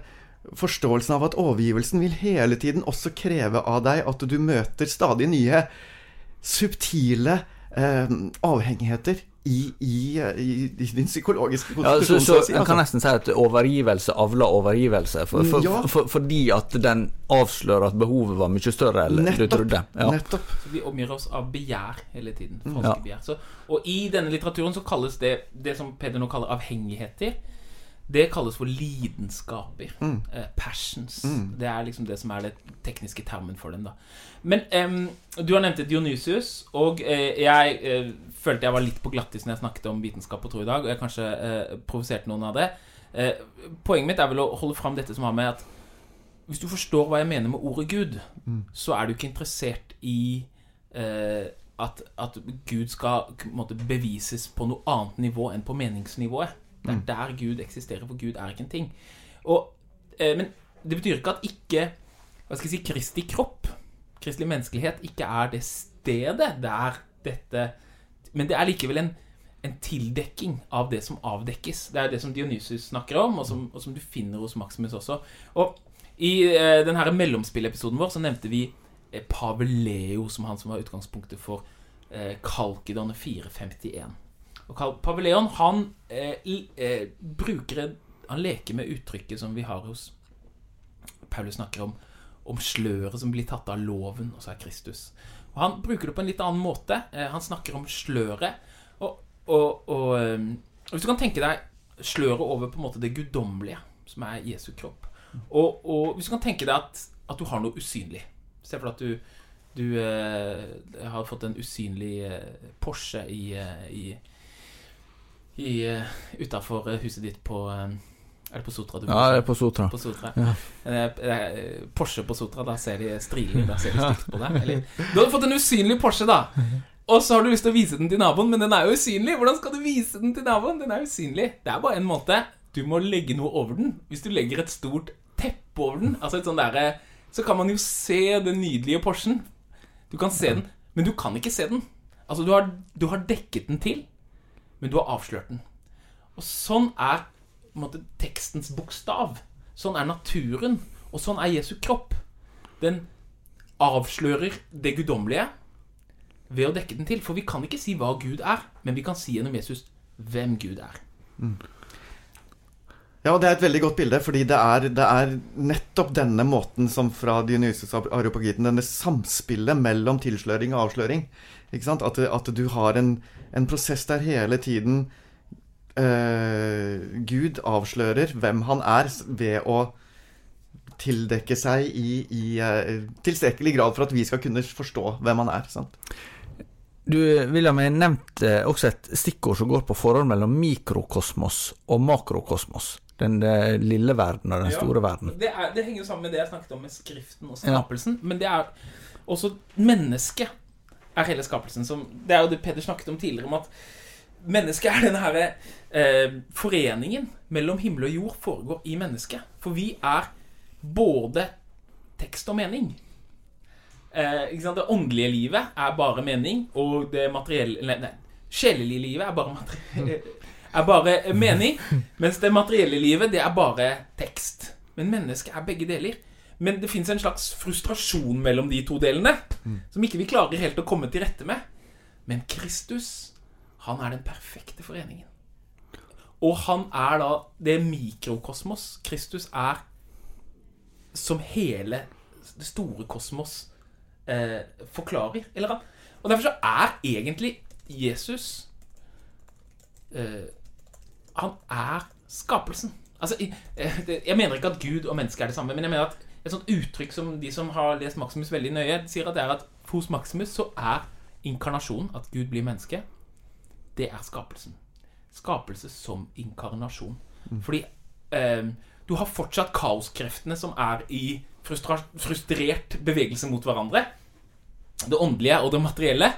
forståelsen av at overgivelsen vil hele tiden også kreve av deg at du møter stadig nye subtile eh, avhengigheter i, i, i, i din psykologiske Ja, så, konstitusjon. så så å En kan altså. nesten si at overgivelse avler overgivelse, for, for, Ja. for, fordi at den avslører at behovet var mye større enn du trodde. Ja. Nettopp. Så vi omgir oss av begjær hele tiden. Mm. Falske Ja. begjær. Så, og i denne litteraturen så kalles det det som Peder nå kaller avhengigheter. Det kalles for lidenskaper. Mm. Eh, passions. Det er liksom det som er det tekniske termen for dem. da Men eh, du har nevnt Dionysius, og eh, jeg eh, følte jeg var litt på glattis når jeg snakket om vitenskap og tro i dag, og jeg kanskje eh, provoserte noen av det. Eh, poenget mitt er vel å holde fram dette som har med at hvis du forstår hva jeg mener med ordet Gud, så er du ikke interessert i eh, at, at Gud skal måtte, bevises på noe annet nivå enn på meningsnivået. Det er der Gud eksisterer, for Gud er ikke en ting. Og, eh, men det betyr ikke at ikke hva skal jeg si, Kristi kropp, kristelig menneskelighet, ikke er det stedet der dette Men det er likevel en, en tildekking av det som avdekkes. Det er det som Dionysus snakker om, og som, og som du finner hos Maximus også. Og i eh, denne mellomspillepisoden vår så nevnte vi eh, Pave Leo som han som var utgangspunktet for eh, Kalkidon 451. Og Kal- Pave han eh, eh, bruker Han leker med uttrykket som vi har hos Paulus snakker om om sløret som blir tatt av loven, og så er Kristus. Og Han bruker det på en litt annen måte. Eh, han snakker om sløret. Og, og, og eh, hvis du kan tenke deg sløret over på en måte det guddommelige, som er Jesu kropp. Og, og hvis du kan tenke deg at, at du har noe usynlig Se for deg at du, du eh, har fått en usynlig Porsche i, i, utafor huset ditt på eh, Er det på Sotra? du bor? Ja, det er på Sotra. på Sotra. Ja. Eh, eh, Porsche på Sotra, da ser de striler, da ser de stygt på deg. Eller, du har fått en usynlig Porsche, da. Og så har du lyst til å vise den til naboen, men den er jo usynlig. Hvordan skal du vise den til naboen? Den er usynlig. Det er bare en måte. Du må legge noe over den. Hvis du legger et stort teppe over den, altså et sånn derre så kan man jo se den nydelige Porschen. Du kan se den, men du kan ikke se den. Altså, du har, du har dekket den til, men du har avslørt den. Og sånn er måte, tekstens bokstav. Sånn er naturen. Og sånn er Jesu kropp. Den avslører det guddommelige ved å dekke den til. For vi kan ikke si hva Gud er, men vi kan si gjennom Jesus hvem Gud er. Ja, og det er et veldig godt bilde, fordi det er, det er nettopp denne måten som fra Dionysus Areopagiten, denne samspillet mellom tilsløring og avsløring. Ikke sant? At, at du har en, en prosess der hele tiden eh, Gud avslører hvem han er ved å tildekke seg i, i eh, tilstrekkelig grad for at vi skal kunne forstå hvem han er. sant? Du, William, jeg nevnte også et stikkord som går på forholdet mellom mikrokosmos og makrokosmos. Den lille verden og den Ja. store verden. Det, er, det henger jo sammen med det jeg snakket om med Skriften og skapelsen. Men det er også mennesket er hele skapelsen. Som, det er jo det Peder snakket om tidligere, om at mennesket er denne herre eh, foreningen mellom himmel og jord foregår i mennesket. For vi er både tekst og mening. Eh? Det åndelige livet er bare mening, og det materielle Nei, nei sjelelige livet er bare er bare mening. Mens det materielle livet, det er bare tekst. Men mennesket er begge deler. Men det fins en slags frustrasjon mellom de to delene, som ikke vi klarer helt å komme til rette med. Men Kristus, han er den perfekte foreningen. Og han er da det mikrokosmos. Kristus er som hele det store kosmos eh, forklarer. Eller og derfor så er egentlig Jesus eh, Han er skapelsen. Altså, eh, jeg mener ikke at Gud og menneske er det samme, men jeg mener at et sånt uttrykk som de som har lest Maximus veldig nøye, sier at det er at hos Maximus så er inkarnasjon, at Gud blir menneske, det er skapelsen. Skapelse som inkarnasjon. Fordi eh, du har fortsatt kaoskreftene som er i frustrert bevegelse mot hverandre. Det åndelige og det materielle.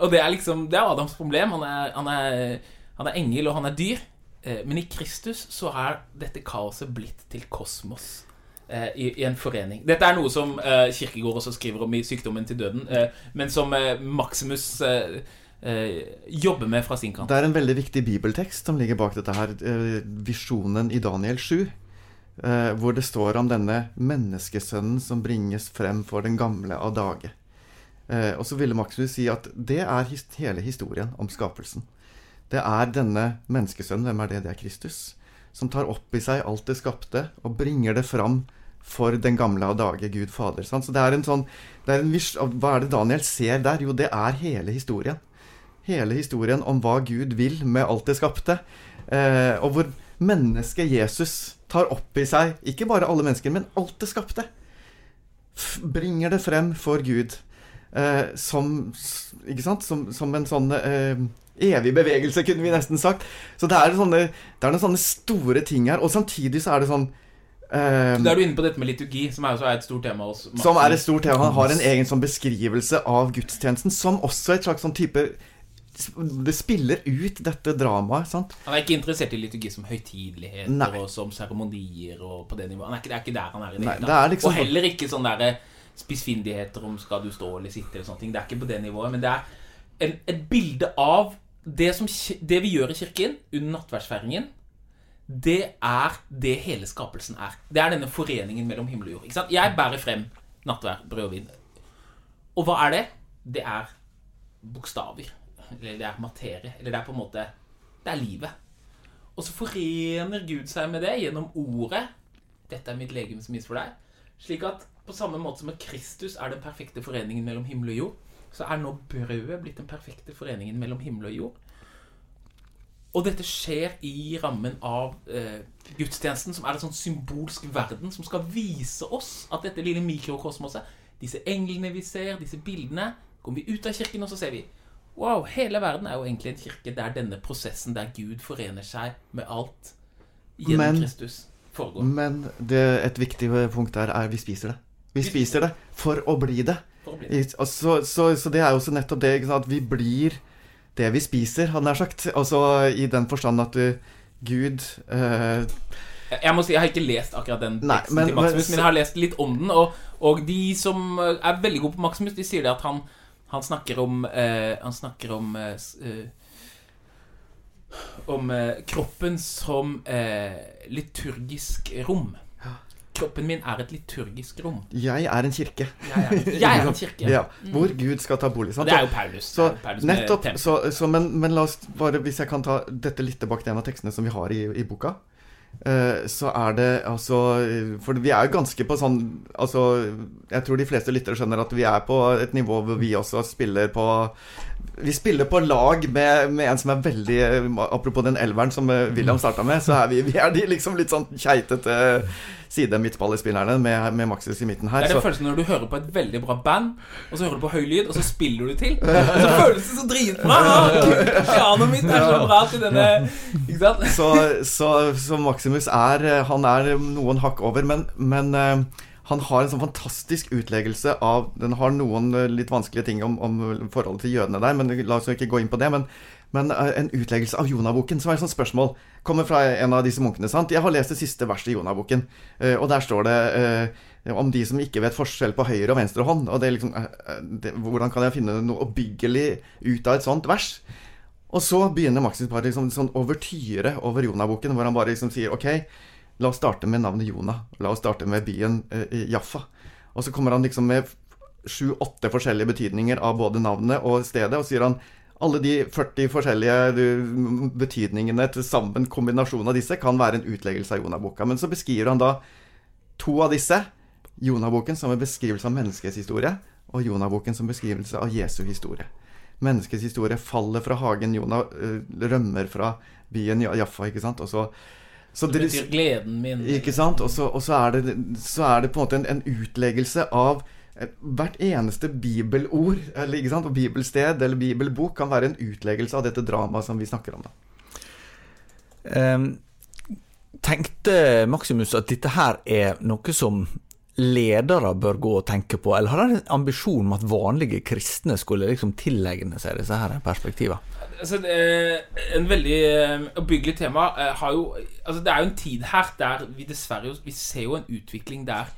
Og det er liksom Det er Adams problem. Han er, han er, han er engel, og han er dyr. Eh, Men i Kristus så er dette kaoset blitt til kosmos. Eh, I, en forening. Dette er noe som eh, Kirkegård også skriver om i 'Sykdommen til døden', eh, men som Maximus jobber med fra sin kant. Det er en veldig viktig bibeltekst som ligger bak dette her. Visjonen i Daniel 7. eh, Hvor det står om denne menneskesønnen som bringes frem for den gamle av dage. Og så ville Maximus si at det er hele historien om skapelsen. Det er denne menneskesønnen, hvem er det? Det er Kristus. Som tar opp i seg alt det skapte og bringer det fram for den gamle av dage, Gud Fader. sant? Så det er en sånn er en vis, Hva er det Daniel ser der? Jo, det er hele historien hele historien om hva Gud vil med alt det skapte. Eh, og hvor mennesket Jesus tar opp i seg ikke bare alle mennesker, men alt det skapte. Bringer det frem for Gud eh, som? Som, som en sånn eh, evig bevegelse, kunne vi nesten sagt. Så det er, sånne, det er noen sånne store ting her. Og samtidig så er det sånn eh, Da er du inne på dette med liturgi, som er, er et stort tema hos som er et stort tema. Han har en egen sånn beskrivelse av gudstjenesten, som også et slags sånn type Det spiller ut dette dramaet, sant? Han er ikke interessert i liturgi som høytideligheter Nei. og som seremonier og på det nivået. Han er ikke, det er ikke der han er i det Nei, hele det er liksom- Og heller ikke sånne der spissfindigheter om skal du stå eller sitte eller sånne ting. Det er ikke på det nivået. Men det er en, et bilde av det, som, det vi gjør i kirken under nattverdsfeiringen. Det er det hele skapelsen er. Det er denne foreningen mellom himmel og jord. Ikke sant? Jeg bærer frem nattvær, brød og vin. Og hva er det? Det er bokstaver. Eller det er materie. Eller det er på en måte Det er livet. Og så forener Gud seg med det gjennom ordet. Dette er mitt legeme som gis for deg. Slik at på samme måte som at Kristus er den perfekte foreningen mellom himmel og jord, så er nå brødet blitt den perfekte foreningen mellom himmel og jord. Og dette skjer i rammen av eh, gudstjenesten, som er en sånn symbolsk verden som skal vise oss at dette lille mikrokosmoset, disse englene vi ser, disse bildene Kommer vi ut av kirken, og så ser vi Wow, hele verden er jo egentlig en kirke der denne prosessen der Gud forener seg med alt gjennom Men- Kristus, foregår. Men det, et viktig punkt der er vi spiser det. Vi spiser det for å bli det. Å bli det. Så, så, så det er jo også nettopp det, at vi blir det vi spiser, hadde jeg sagt. Altså i den forstand at du Gud uh, Jeg- må si, jeg har ikke lest akkurat den Nei, teksten men- til Maximus, men- jeg har lest litt om den. Og, Og de som eh, er veldig gode på Maximus, de sier det at han, han snakker om uh, Han snakker om uh, eh, Om eh, kroppen som eh, liturgisk rom. Kroppen min er et liturgisk rom. Jeg er en kirke. Jeg er, jeg er en kirke. Ja, hvor Gud skal ta bolig. Sant? det er jo Paulus. Så jo Paulus nettopp så, så, men, men la oss bare, hvis jeg kan ta dette litt tilbake til en av tekstene som vi har i, i boka, eh, så er det altså For vi er jo ganske på sånn Altså, jeg tror de fleste lyttere skjønner at vi er på et nivå hvor vi også spiller på vi spiller på lag med, med en som er veldig Apropos den elveren som eh, William starta med, så er vi, vi er de liksom litt sånn keitete side-midtballespillerne med, med Maxis i midten her. Det er den følelsen når du hører på et veldig bra band, og så hører du på høy lyd, og så spiller du til. Og så føles det så dritbra! Pianoet mitt er så bra til denne Ikke sant? så, så, så Maximus er eh, Han er noen hakk over, men, men eh, han har en sånn fantastisk utleggelse av Den har noen eh, litt vanskelige ting om, om forholdet til jødene der, men la oss ikke gå inn på det. Men, men eh, en utleggelse av Jonaboken, som er et sånt spørsmål, kommer fra en av disse munkene. sant? Jeg har lest det siste verset i Jonaboken, eh, og der står det om de som ikke vet forskjell på høyre og venstre hånd. Og det er liksom det, Hvordan kan jeg finne noe oppbyggelig ut av et sånt vers? Og så begynner Maximus bare liksom sånn overtyre over Jonah-boken, hvor han bare liksom sier OK, la oss starte med navnet Jonah. La oss starte med byen eh, Jaffa. Og så kommer han liksom med sju-åtte forskjellige betydninger av både navnet og stedet, og sier han alle de 40 forskjellige betydningene til sammen, kombinasjonen av disse, kan være en utleggelse av Jonah-boka. Men så beskriver han da to av disse. Jonah-boken som en beskrivelse av menneskets historie, og Jonah-boken som beskrivelse av Jesu historie. Menneskets historie faller fra hagen, Jonah eh, rømmer fra byen Jaffa, ikke sant. Og så, så Det betyr gleden min. ikke sant? Og så, og så, er, det, så er det på en måte en, en utleggelse av hvert eneste bibelord eller, ikke sant? og bibelsted eller bibelbok kan være en utleggelse av dette dramaet som vi snakker om. da. Um, tenkte Maximus at dette her er noe som ledere bør gå og tenke på, eller har han en ambisjon om at vanlige kristne skulle liksom tilegne seg disse her perspektivene? Altså, en veldig eh, oppbyggelig tema eh, har jo Altså, det er jo en tid her der vi dessverre Vi ser jo en utvikling der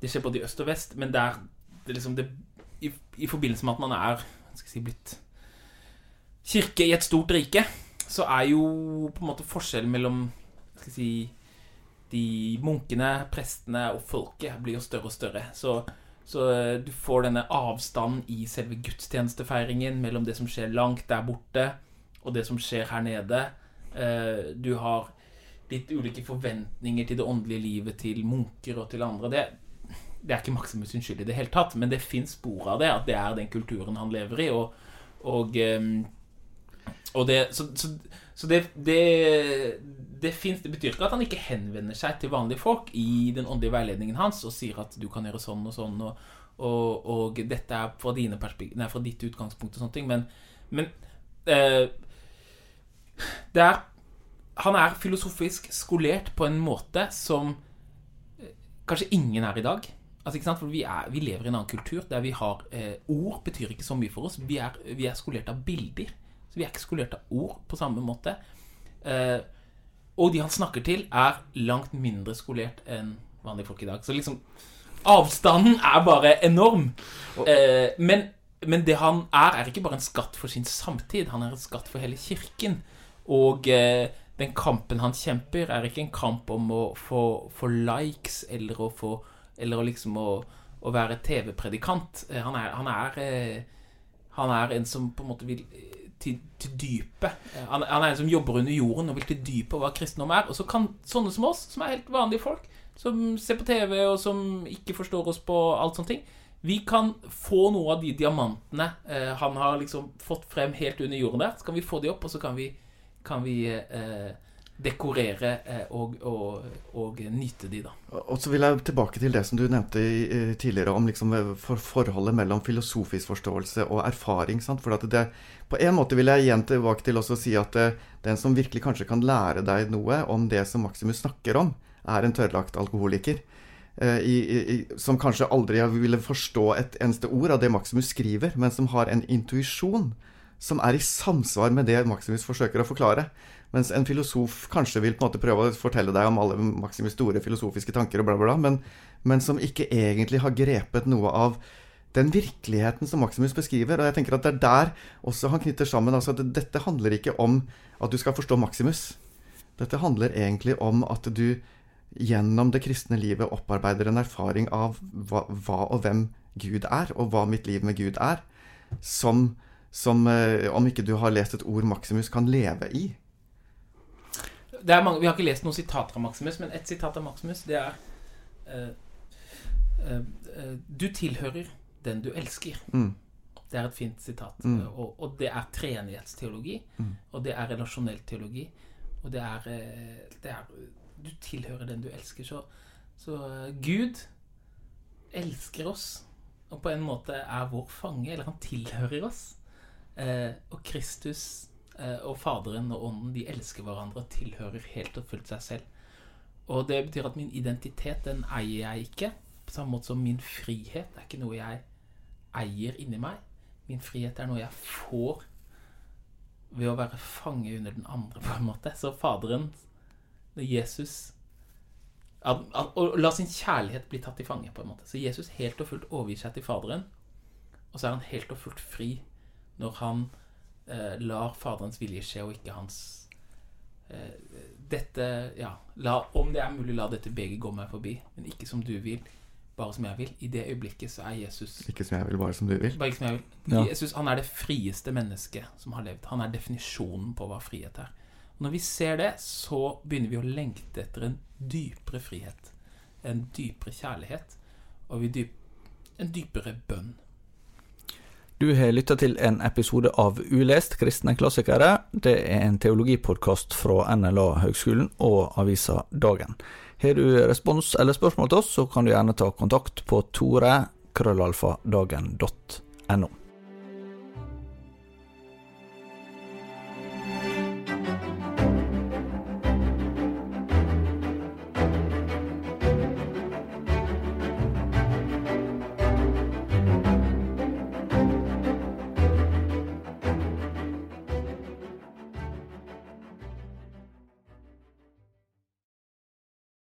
Det skjer både i øst og vest, men der det liksom det, i, I forbindelse med at man er skal si, blitt kirke i et stort rike, så er jo på en måte forskjellen mellom skal si, de munkene, prestene og folket blir jo større og større. Så, så eh, du får denne avstanden i selve gudstjenestefeiringen mellom det som skjer langt der borte, og det som skjer her nede. Eh, Du har litt ulike forventninger til det åndelige livet til munker og til andre. Det, det er ikke Maximus sin skyld i det hele tatt, men det fins spor av det. At det er den kulturen han lever i. Og, og, ehm, og det Så, så, så det, det, det, finnes, det betyr ikke at han ikke henvender seg til vanlige folk i den åndelige veiledningen hans og sier at du kan gjøre sånn og sånn, og, og, og dette er fra, nei, fra ditt utgangspunkt og sånne ting. Men, men eh, det er Han er filosofisk skolert på en måte som eh, kanskje ingen er i dag. Altså, ikke sant? For vi, er, vi lever i en annen kultur der vi har eh, Ord betyr ikke så mye for oss. Vi er, vi er skolert av bilder. Så vi er ikke skolert av ord på samme måte. Eh, og de han snakker til, er langt mindre skolert enn vanlige folk i dag. Så liksom Avstanden er bare enorm. Eh, men, men det han er, er ikke bare en skatt for sin samtid. Han er en skatt for hele kirken. Og eh, den kampen han kjemper, er ikke en kamp om å få, få likes eller å få Eller å liksom å, å være TV-predikant. Han er, han han er en som på en måte vil til, til dypet. Han, han er en som jobber under jorden og vil til dypet hva kristendom er. Og så kan sånne som oss, som er helt vanlige folk, som ser på TV og som ikke forstår oss på alt sånne ting, vi kan få noe av de diamantene eh, han har liksom fått frem helt under jorden der. Så kan vi få de opp, og så kan vi, kan vi eh, dekorere eh, og, og, og nyte de, da. Og så vil jeg tilbake til det som du nevnte tidligere om liksom eh, for forholdet mellom filosofisk forståelse og erfaring. Sant? For at det, på en måte vil jeg igjen tilbake til å si at eh, den som virkelig kanskje kan lære deg noe om det som Maximus snakker om, er en tørrlagt alkoholiker. i, i, som kanskje aldri ville forstå et eneste ord av det Maximus skriver, men som har en intuisjon som er i samsvar med det Maximus forsøker å forklare. Mens en filosof kanskje vil på en måte prøve å fortelle deg om alle Maximus store filosofiske tanker og bla, bla, bla. Men, men som ikke egentlig har grepet noe av den virkeligheten som Maximus beskriver. Og jeg tenker at det er der også han knytter sammen. altså at Dette handler ikke om at du skal forstå Maximus. Dette handler egentlig om at du gjennom det kristne livet opparbeider en erfaring av hva, hva og hvem Gud er, og hva mitt liv med Gud er, som, som eh, om ikke du har lest et ord Maximus, kan leve i. Mange, vi har ikke lest noen sitater av Maximus, men ett sitat av Maximus, det er uh, uh, uh, Du tilhører den du elsker. Mm. Det er et fint sitat. Mm. Og, og, det er treenighetsteologi. Mm. Og det er relasjonell teologi. Og det er, det er, Du tilhører den du elsker. Så, så Gud elsker oss, og på en måte er vår fange. Eller han tilhører oss. Eh, og Kristus og Faderen og Ånden, de elsker hverandre og tilhører helt og fullt seg selv. Og det betyr at min identitet, den eier jeg ikke. På samme måte som min frihet det er ikke noe jeg eier inni meg. Min frihet er noe jeg får ved å være fange under den andre, på en måte. Så Faderen, Jesus Å la sin kjærlighet bli tatt til fange, på en måte. Så Jesus helt og fullt overgir seg til Faderen, og så er han helt og fullt fri når han eh, lar Faderens vilje skje, og ikke hans eh, Dette Ja, la, om det er mulig, la dette begeret gå meg forbi, men ikke som du vil bare som jeg vil. I det øyeblikket så er Jesus Ikke som jeg vil, bare som du vil. Bare ikke som jeg vil. Ja. Jesus han er det frieste mennesket som har levd. Han er definisjonen på hva frihet er. Og når vi ser det, så begynner vi å lengte etter en dypere frihet. En dypere kjærlighet. Og dyp, en dypere bønn. Du har lytta til en episode av Ulest kristne klassikere. Det er en teologipodkast fra NLA Høgskolen og avisa Dagen. Har du respons eller spørsmål til oss, så kan du gjerne ta kontakt på tore krøllalfadagen.no.